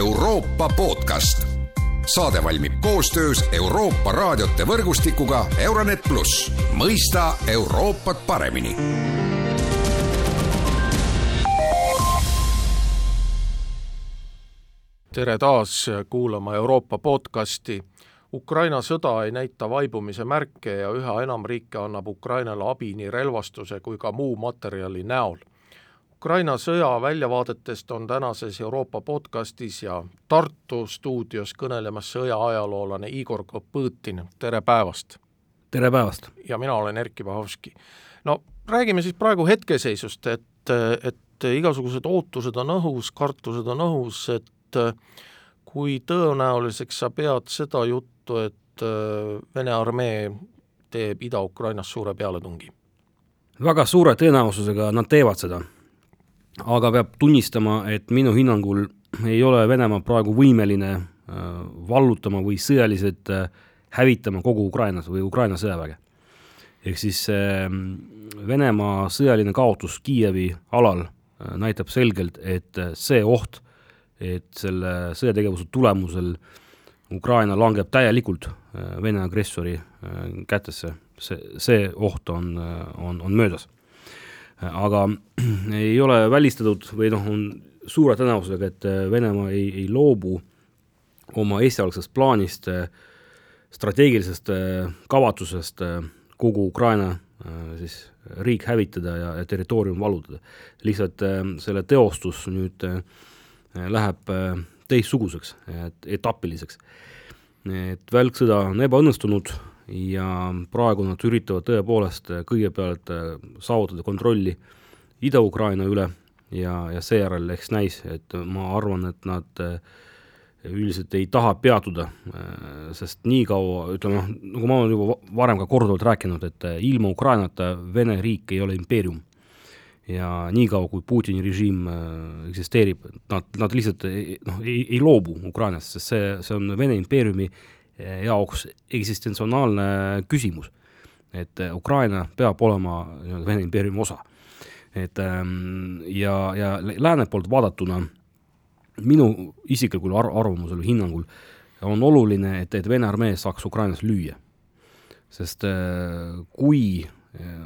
Euroopa podcast. saade valmib koostöös Euroopa raadiote võrgustikuga Euronet pluss, mõista Euroopat paremini tere taas kuulama Euroopa podcasti. Ukraina sõda ei näita vaibumise märke ja üha enam riike annab Ukrainale abi nii relvastuse kui ka muu materjali näol. Ukraina sõja väljavaadetest on tänases Euroopa podcastis ja Tartu stuudios kõnelemas sõja ajaloolane Igor Kopõõtin, tere päevast! tere päevast! ja mina olen Erkki Pahovski. no räägime siis praegu hetkeseisust, et, et igasugused ootused on õhus, kartused on õhus, et kui tõenäoliseks sa pead seda juttu, et Vene armee teeb Ida-Ukrainas suure pealetungi? väga suure tõenäosusega nad teevad seda. Aga peab tunnistama, et minu hinnangul ei ole Venemaa praegu võimeline vallutama või sõjaliselt hävitama kogu Ukrainas või Ukraina sõjaväge. ehk siis Venemaa sõjaline kaotus Kiievi alal näitab selgelt, et see oht et selle sõjategevuse tulemusel Ukraina langeb täielikult äh, Vene agressori äh, kätesse, see, see oht on, äh, on, on möödas. Aga ei ole välistatud või noh, on suure tõenäosusega, et Venemaa ei, ei loobu oma esialgsest plaanist, strateegilisest kavatsusest kogu Ukraina siis riik hävitada ja, ja territoorium vallutada. lihtsalt selle teostus nüüd äh, Äh, läheb äh, teistsuguseks, etapiliseks. et välksõda on ebaõnnestunud ja praegu nad üritavad tõepoolest äh, kõigepealt saavutada kontrolli Ida-Ukraina üle ja, ja seejärel eks näis, et ma arvan, et nad üldiselt ei taha peatuda, sest nii kaua, ütleme noh, nagu ma olen juba varem ka korduvalt rääkinud, et ilma Ukrainata Vene riik ei ole impeerium. Ja niikaua, kui Putini režiim äh, eksisteerib, nad, nad lihtsalt noh, ei, ei loobu Ukrainast, sest see, see on Vene impeeriumi äh, jaoks eksistentsiaalne küsimus. et äh, Ukraina peab olema nii-öelda Vene impeeriumi osa. et ähm, ja, ja lääne poolt vaadatuna minu isiklikul ar-, arvamusel või hinnangul on oluline, et, et Vene armee saaks Ukrainas lüüa. sest kui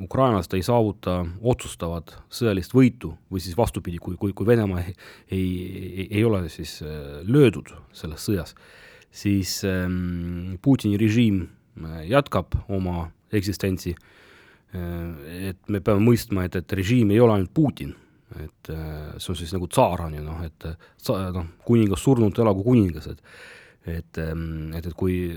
ukrainlased ei saavuta otsustavat sõjalist võitu või siis vastupidi, kui, kui, kui Venemaa ei, ei, ei ole siis äh, löödud selles sõjas, siis ähm, Putini režiim äh, jätkab oma eksistentsi. Äh, et me peame mõistma, et, et režiim ei ole ainult Putin, et see on siis nagu tsaar on ju noh, et noh, kuningas surnud, elagu kuningas, et et, ähm, et, et kui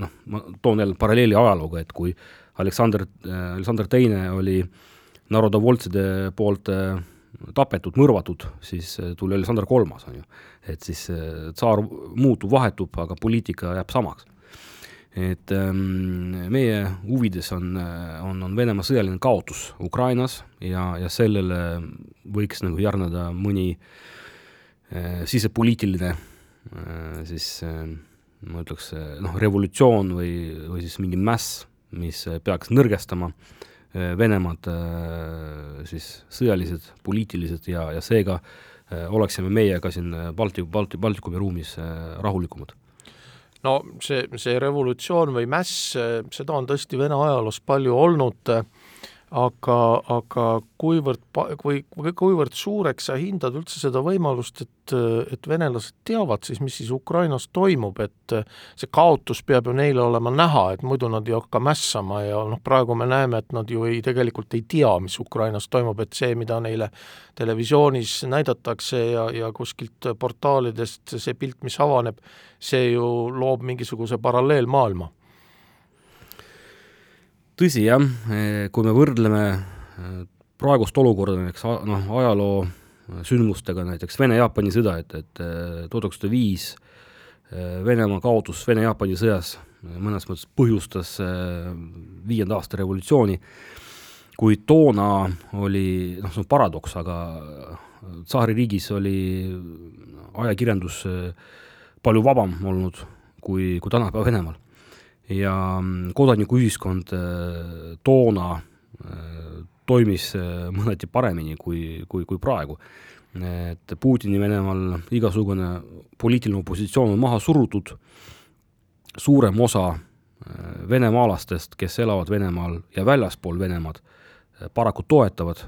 noh, ma toon jälle paralleeli ajalooga, et kui Aleksander, Aleksander Teine oli narodovoltside poolt äh, tapetud, mõrvatud, siis äh, tuli Aleksander Kolmas, on ju. et siis äh, tsaar muutub, vahetub, aga poliitika jääb samaks. et ähm, meie huvides on, on, on Venemaa sõjaline kaotus Ukrainas ja, ja sellele võiks nagu järgneda mõni äh, sisepoliitiline äh, siis äh, ma ütleks, noh, revolutsioon või, või siis mingi mäss mis peaks nõrgestama äh, Venemaad äh, siis sõjaliselt, poliitiliselt ja, ja seega äh, oleksime meie ka siin Balti, Balti, Baltikumi ruumis rahulikumad. No see, see revolutsioon või mäss, seda on tõesti Vene ajaloos palju olnud äh,, aga, aga kuivõrd, kui, kuivõrd suureks sa hindad üldse seda võimalust, et, et venelased teavad siis, mis siis Ukrainas toimub, et see kaotus peab ju neile olema näha, et muidu nad ei hakka mässama ja noh, praegu me näeme, et nad ju ei, tegelikult ei tea, mis Ukrainas toimub, et see, mida neile televisioonis näidatakse ja, ja kuskilt portaalidest see pilt, mis avaneb, see ju loob mingisuguse paralleelmaailma tõsi jah, kui me võrdleme äh, praegust olukorda näiteks noh, ajaloo sündmustega, näiteks Vene-Jaapani sõda, et, et äh, tuhat üheksasada viis äh, Venemaa kaotus Vene-Jaapani sõjas mõnes mõttes põhjustas viienda aasta revolutsiooni, kuid toona oli, noh, see on paradoks, aga tsaaririigis oli ajakirjandus palju vabam olnud kui, kui tänapäeva Venemaal ja mm, kodanikuühiskond äh, toona äh, toimis mõneti paremini kui, kui, kui praegu. et Putini Venemaal igasugune poliitiline opositsioon on maha surutud, suurem osa venemaalastest, kes elavad Venemaal ja väljaspool Venemaad, paraku toetavad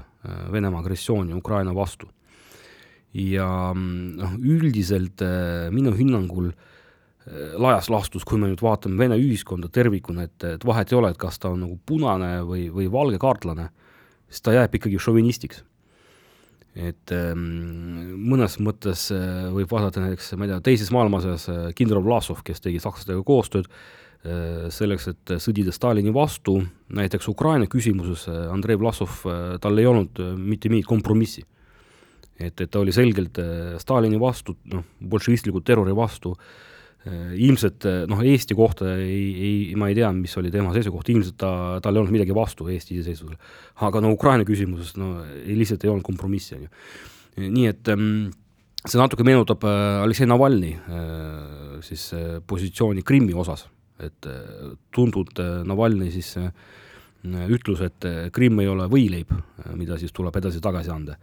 Venemaa agressiooni Ukraina vastu. ja noh, üldiselt minu hinnangul äh, laias laastus, kui me nüüd vaatame Vene ühiskonda tervikuna, et, et vahet ei ole, et kas ta on nagu punane või, või valgekaartlane, siis ta jääb ikkagi šovinistiks. et ähm, mõnes mõttes äh, võib vaadata näiteks, ma ei tea, teises maailmasõjas äh, kindral Vlasov, kes tegi sakslastega koostööd äh, selleks, et sõdida Stalini vastu, näiteks Ukraina küsimuses Andrei Vlasov, tal ei olnud mitte mingit kompromissi. et, et ta oli selgelt Stalini vastu, noh, bolševistliku terrori vastu äh, Äh, ilmselt äh, noh, Eesti kohta ei, ei, ma ei tea, mis oli tema seisukoht, ilmselt ta, tal ei olnud midagi vastu Eesti iseseisvusele. aga no Ukraina küsimuses no ei, lihtsalt ei olnud kompromissi, on ju. nii et ähm, see natuke meenutab äh, Aleksei Navalnõi siis positsiooni Krimmi osas, et tuntud Navalnõi siis ütlus, et Krimm ei ole võileib, mida siis tuleb edasi-tagasi anda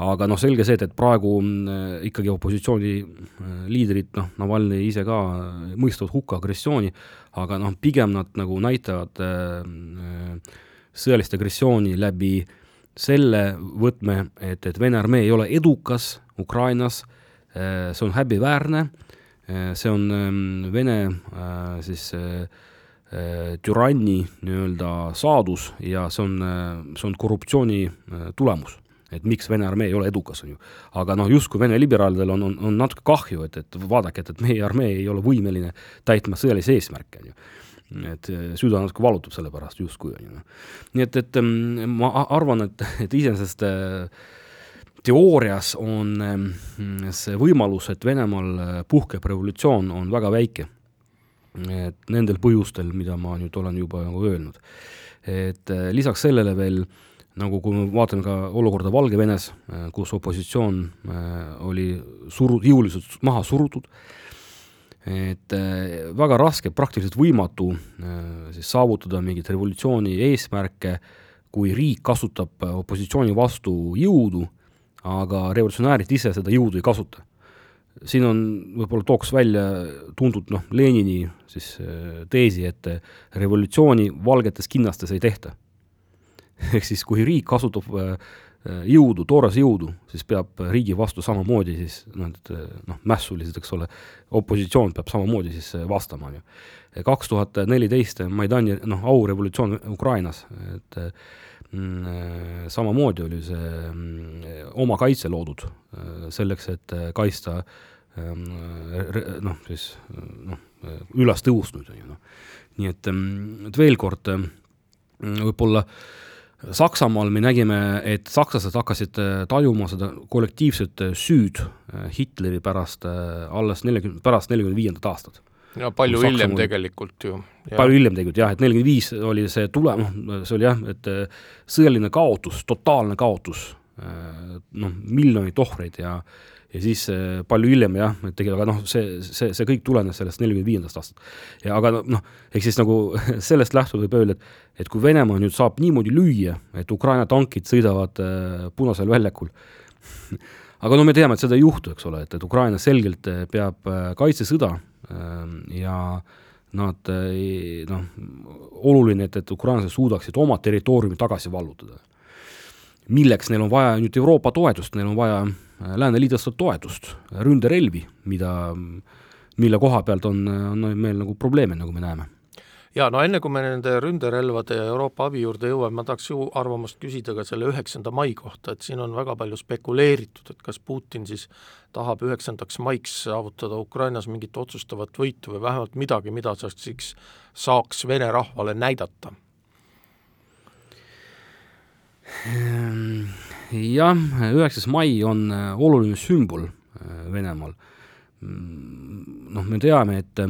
aga noh, selge see, et, et praegu mm, ikkagi opositsiooni äh, liidrid, noh, Navalnõi ise ka äh, mõistavad hukka agressiooni, aga noh, pigem nad nagu näitavad äh, sõjalist agressiooni läbi selle võtme, et, et Vene armee ei ole edukas Ukrainas, see on häbiväärne, see on ähm, Vene siis türanni nii-öelda saadus ja see on, see on korruptsiooni tulemus et miks Vene armee ei ole edukas, on ju. aga noh, justkui Vene liberaalidel on, on, on natuke kahju, et, et vaadake, et, et meie armee ei ole võimeline täitma sõjalisi eesmärke, on ju et süda natuke valutab selle pärast justkui, on ju. Noh. nii et, et mm, ma arvan, et, et iseenesest äh, teoorias on mm, see võimalus, et Venemaal äh, puhkeb revolutsioon, on väga väike. et nendel põhjustel, mida ma nüüd olen juba nagu öelnud. et lisaks sellele veel äh, nagu kui me vaatame ka olukorda Valgevenes, äh, kus opositsioon äh, oli suru-, jõuliselt maha surutud, et äh, väga raske, praktiliselt võimatu siis saavutada mingit revolutsiooni eesmärke, kui riik kasutab opositsiooni vastu jõudu, aga revolutsionäärid ise seda jõudu ei kasuta. siin on, võib-olla tooks välja tuntud noh, Lenini siis teesi, et revolutsiooni valgetes kinnastes ei tehta ehk siis kui riik kasutab äh, äh, jõudu, toores jõudu, siis peab riigi vastu samamoodi siis noh, et äh, noh, mässulised, eks ole, opositsioon peab samamoodi siis vastama, on ju. kaks tuhat neliteist Maidani noh, aurevolutsioon Ukrainas, et mm, samamoodi oli see mm, oma kaitse loodud selleks, et kaitsta ähm, noh, siis noh, üles tõusnud, on ju noh. nii et, mm, et veel kord võib-olla äh, Saksamaal me nägime, et sakslased hakkasid äh, tajuma seda kollektiivset äh, süüd äh, Hitleri pärast alles neljakümne, pärast neljakümne viiendat aastat. ja palju Saksamaa hiljem tegelikult ju. palju hiljem tegelikult jah, et nelikümmend viis oli see tule-, noh, see oli jah, et sõjaline kaotus, totaalne kaotus, noh, miljonid ohvreid ja ja siis äh, palju hiljem jah, et tegelikult, aga noh, see, see, see kõik tulenes sellest neljakümne viiendast aastast. ja aga noh, ehk siis nagu sellest lähtuvalt võib öelda, et et kui Venemaa nüüd saab niimoodi lüüa, et Ukraina tankid sõidavad äh, Punasel väljakul aga no me teame, et seda ei juhtu, eks ole, et, et Ukraina selgelt äh, peab äh, kaitsesõda äh, ja nad äh, noh, oluline, et, et ukrainlased suudaksid oma territooriumi tagasi vallutada. Milleks neil on vaja nüüd Euroopa toetust, neil on vaja lääneliitlaste toetust, ründerelvi, mida, mille koha pealt on, on meil nagu probleeme, nagu me näeme. Ja no enne, kui me nende ründerelvade ja Euroopa abi juurde jõuame, ma tahaks ju arvamust küsida ka selle üheksanda mai kohta, et siin on väga palju spekuleeritud, et kas Putin siis tahab üheksandaks maiks saavutada Ukrainas mingit otsustavat võitu või vähemalt midagi, mida siis saaks Vene rahvale näidata jah, üheksas mai on äh, oluline sümbol äh, Venemaal. Mm, noh, me teame, et,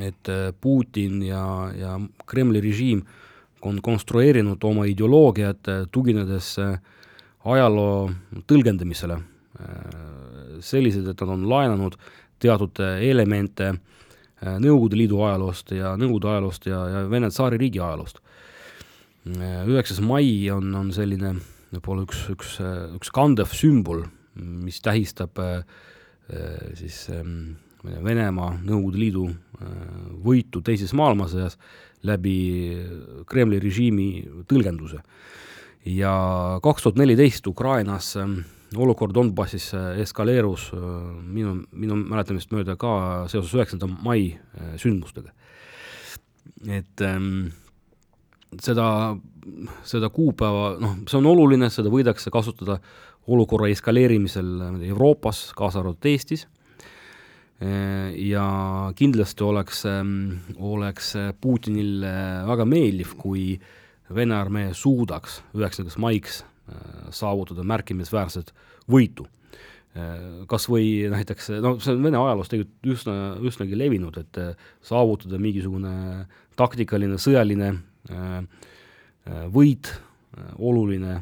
et äh, Putin ja, ja Kremli režiim on konstrueerinud oma ideoloogiat tuginedes ajaloo tõlgendamisele, sellised, et nad on laenanud teatud elemente Nõukogude Liidu ajaloost ja Nõukogude ajaloost ja, ja Vene tsaaririigi ajaloost üheksas mai on, on selline võib-olla üks, üks, üks kandev sümbol, mis tähistab siis ähm, Venemaa, Nõukogude Liidu võitu teises maailmasõjas läbi Kremli režiimi tõlgenduse. ja kaks tuhat neliteist Ukrainas ähm, olukord Donbassis eskaleerus minu, minu mäletamist mööda ka seoses üheksanda mai sündmustega. et ähm, seda, seda kuupäeva, noh, see on oluline, seda võidakse kasutada olukorra eskaleerimisel Euroopas, kaasa arvatud Eestis, ja kindlasti oleks, oleks Putinil väga meeldiv, kui Vene armee suudaks üheksandaks maiks saavutada märkimisväärset võitu. Kas või näiteks, no see on Vene ajaloos tegelikult üsna, üsnagi levinud, et saavutada mingisugune taktikaline sõjaline Äh, äh, võit, äh, oluline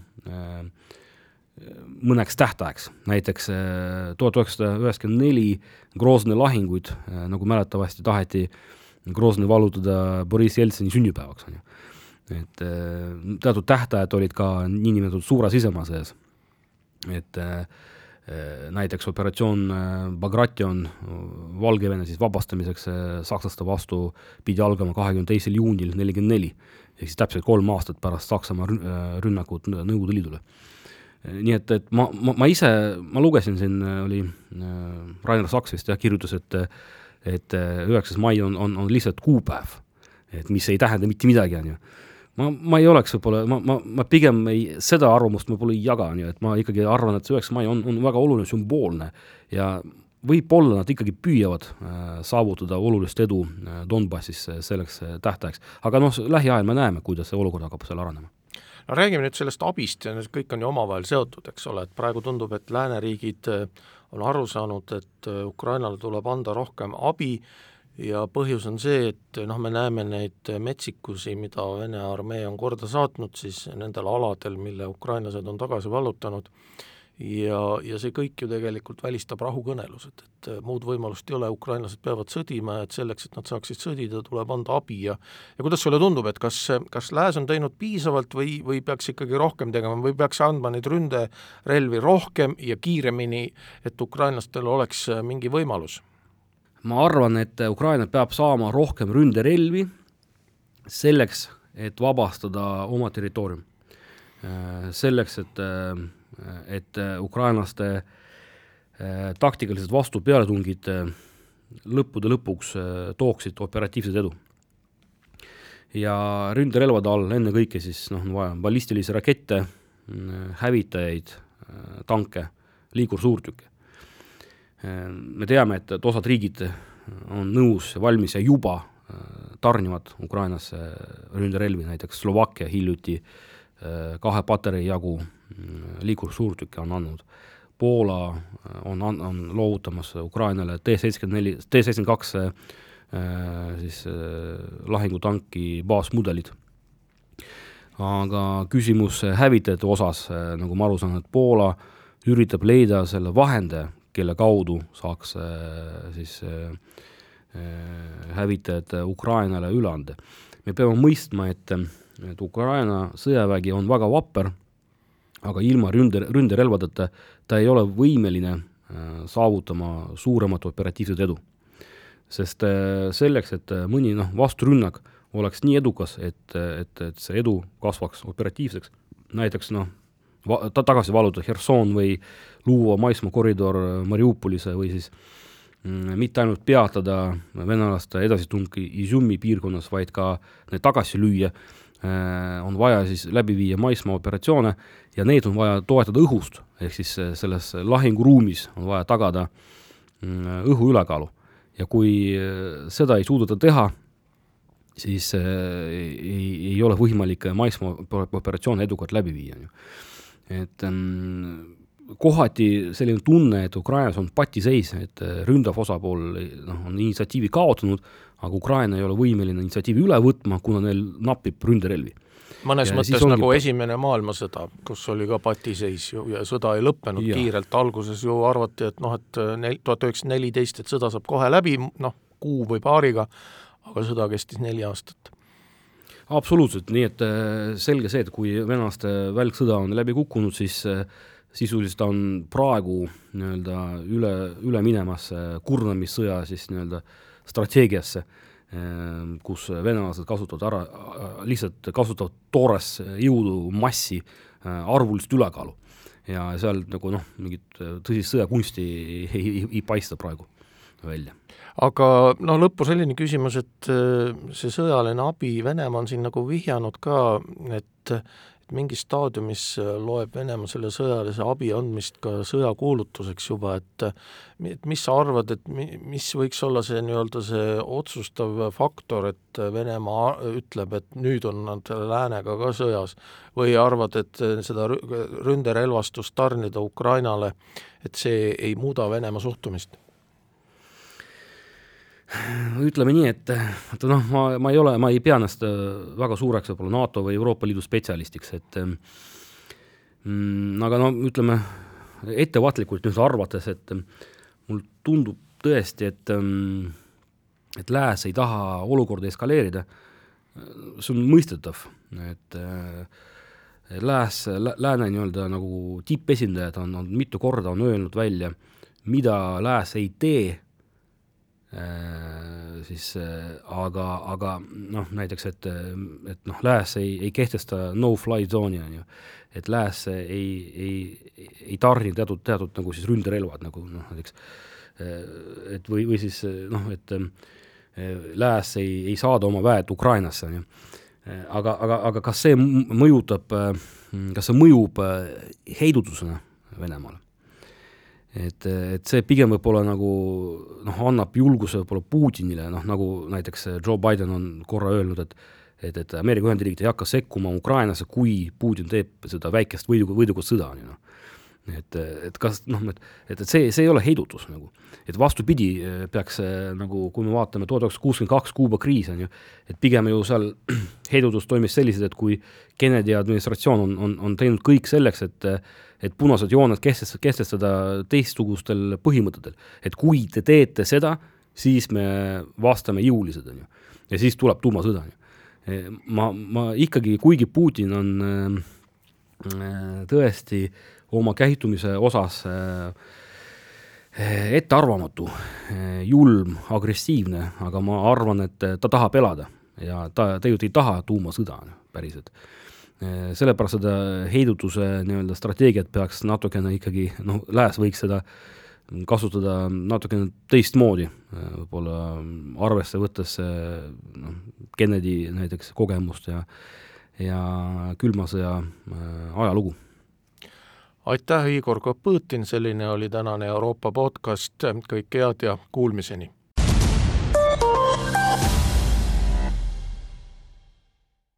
mõneks tähtajaks, näiteks tuhat üheksasada üheksakümmend neli Groznõi lahinguid, nagu mäletavasti taheti Groznõi vallutada Boriss Jeltsini sünnipäevaks, on ju. et teatud tähtajad olid ka niinimetatud suure sisemaasõjas. et äh, näiteks operatsioon Bagration Valgevene siis vabastamiseks sakslaste vastu pidi algama kahekümne teisel juunil nelikümmend neli, ehk siis täpselt kolm aastat pärast Saksamaa rünnakut Nõukogude Liidule. nii et, et ma, ma, ma ise, ma lugesin siin, oli Rainer Saks vist jah, kirjutas, et et üheksas mai on, on, on lihtsalt kuupäev, et mis ei tähenda mitte midagi, on ju ma, ma ei oleks võib-olla, ma, ma, ma pigem ei, seda arvamust ma võib-olla ei jaga, on ju, et ma ikkagi arvan, et see üheksas mai on, on väga oluline, sümboolne ja võib-olla nad ikkagi püüavad äh, saavutada olulist edu äh, Donbassis selleks äh, tähtajaks, aga noh, lähiajal me näeme, kuidas see olukord hakkab seal arenema. No räägime nüüd sellest abist kõik on ju omavahel seotud, eks ole, et praegu tundub, et lääneriigid äh, on aru saanud, et äh, Ukrainale tuleb anda rohkem abi ja põhjus on see, et noh, me näeme neid metsikusi, mida Vene armee on korda saatnud siis nendel aladel, mille ukrainlased on tagasi vallutanud, ja, ja see kõik ju tegelikult välistab rahukõnelused, et muud võimalust ei ole, ukrainlased peavad sõdima et selleks, et nad saaksid sõdida, tuleb anda abi ja ja kuidas sulle tundub, et kas, kas Lääs on teinud piisavalt või, või peaks ikkagi rohkem tegema või peaks andma neid ründerelvi rohkem ja kiiremini, et ukrainlastel oleks mingi võimalus? Ma arvan, et Ukraina peab saama rohkem ründerelvi selleks, et vabastada oma territoorium. Selleks, et, et ukrainlaste taktikalised vastupealetungid lõppude lõpuks tooksid operatiivset edu. ja ründerelvade all ennekõike siis noh, on vaja ballistilisi rakette, hävitajaid, tanke, liikursuurtükke me teame, et, et osad riigid on nõus, valmis ja juba äh, tarnivad Ukrainasse ründerelvi, näiteks Slovakkia hiljuti äh, kahe patarei jagu mm, liikursuurtükke on andnud. Poola äh, on, on loovutamas Ukrainale T seitsekümmend neli, T seitsekümmend kaks siis lahingutanki baasmudelid. aga küsimus hävitajate osas, nagu ma aru saan, et Poola üritab leida selle vahendaja, kelle kaudu saaks äh, siis äh, äh, hävitajad Ukrainale üle anda. me peame mõistma, et, et Ukraina sõjavägi on väga vapper, aga ilma ründe, ründerelvadeta ta ei ole võimeline saavutama suuremat operatiivset edu. sest selleks, et mõni noh, vasturünnak oleks nii edukas, et, et, et see edu kasvaks operatiivseks, näiteks noh, ta tagasi vallutada Herson või luua maismaakoridor Mariupolise või siis mm, mitte ainult peatada venelaste edasitungi Izumi piirkonnas, vaid ka need tagasi lüüa äh,, on vaja siis läbi viia maismaaoperatsioone ja neid on vaja toetada õhust, ehk siis äh, selles lahinguruumis on vaja tagada mm, õhu ülekaalu. ja kui äh, seda ei suudeta teha, siis ei, ei ole võimalik maismaaoperatsioone edukalt läbi viia, on ju et ähm, kohati selline tunne, et Ukrainas on patiseis, et äh, ründav osapool noh, on initsiatiivi kaotanud, aga Ukraina ei ole võimeline initsiatiivi üle võtma, kuna neil napib ründerelvi. mõnes ja mõttes nagu ongi... Esimene maailmasõda, kus oli ka patiseis ju ja sõda ei lõppenud ja. kiirelt, alguses ju arvati, et noh, et äh, nel-, tuhat üheksasada neliteist, et sõda saab kohe läbi, noh, kuu või paariga, aga sõda kestis neli aastat absoluutselt, nii et selge see, et kui venelaste välksõda on läbi kukkunud, siis sisuliselt on praegu nii-öelda üle, üle minemas kurnamissõja siis nii-öelda strateegiasse kus venelased kasutavad ära, lihtsalt kasutavad toores jõudu, massi, äh, arvulist ülekaalu. ja seal nagu noh, mingit äh, tõsist sõjakunsti ei, ei, ei paista praegu välja. Aga noh, lõppu selline küsimus, et äh, see sõjaline abi, Venemaa on siin nagu vihjanud ka, et et mingis staadiumis äh, loeb Venemaa selle sõjalise abi andmist ka sõjakuulutuseks juba, et et mis sa arvad, et mi-, mis võiks olla see nii-öelda see otsustav faktor, et Venemaa ütleb, et nüüd on nad läänega ka sõjas, või arvad, et seda ründerelvastust tarnida Ukrainale, et see ei muuda Venemaa suhtumist? ütleme nii, et vaata noh, ma, ma ei ole, ma ei pea ennast äh, väga suureks võib-olla NATO või Euroopa Liidu spetsialistiks, et mm, aga no ütleme ettevaatlikult nüüd arvates, et mul tundub tõesti, et mm, et lääs ei taha olukorda eskaleerida, see on mõistetav, et äh, lääs, lääne nii-öelda nagu tippesindajad on, on mitu korda on öelnud välja, mida lääs ei tee siis äh, aga, aga noh, näiteks et, et noh, lääs ei, ei kehtesta no-fly zone'i, on ju, et lääs ei, ei, ei tarni teatud, teatud nagu siis ründerelvad nagu noh, näiteks äh, et või, või siis noh, et lääs ei, ei saada oma väed Ukrainasse, on ju. aga, aga, aga kas see mõjutab, kas see mõjub heidutusena Venemaale? Et, et see pigem võib-olla nagu noh, annab julguse võib-olla Putinile, noh nagu näiteks Joe Biden on korra öelnud, et et, et Ameerika Ühendriigid ei hakka sekkuma Ukrainasse, kui Putin teeb seda väikest võidu, võidukat sõda, on ju noh. et, et kas noh, et, et, et see, see ei ole heidutus nagu. et vastupidi, peaks nagu, kui me vaatame tuhat üheksasada kuuskümmend kaks Kuuba kriis, on ju, et pigem ju seal heidutus toimis selliselt, et kui Kennedy administratsioon on, on, on teinud kõik selleks, et et punased jooned kehtestada, kehtestada teistsugustel põhimõtetel. et kui te teete seda, siis me vastame jõulised, on ju. ja siis tuleb tuumasõda, on ju. ma, ma ikkagi, kuigi Putin on äh, tõesti oma käitumise osas äh, ettearvamatu, julm, agressiivne, aga ma arvan, et ta tahab elada ja ta tegelikult ei taha tuumasõda päriselt sellepärast seda heidutuse nii-öelda strateegiat peaks natukene ikkagi, noh, lääs võiks seda kasutada natukene teistmoodi, äh, võib-olla arvesse võttes noh, Kennedy näiteks kogemust ja ja külma sõja äh, ajalugu. aitäh, Igor Kopõõtin, selline oli tänane Euroopa podcast, kõike head ja kuulmiseni!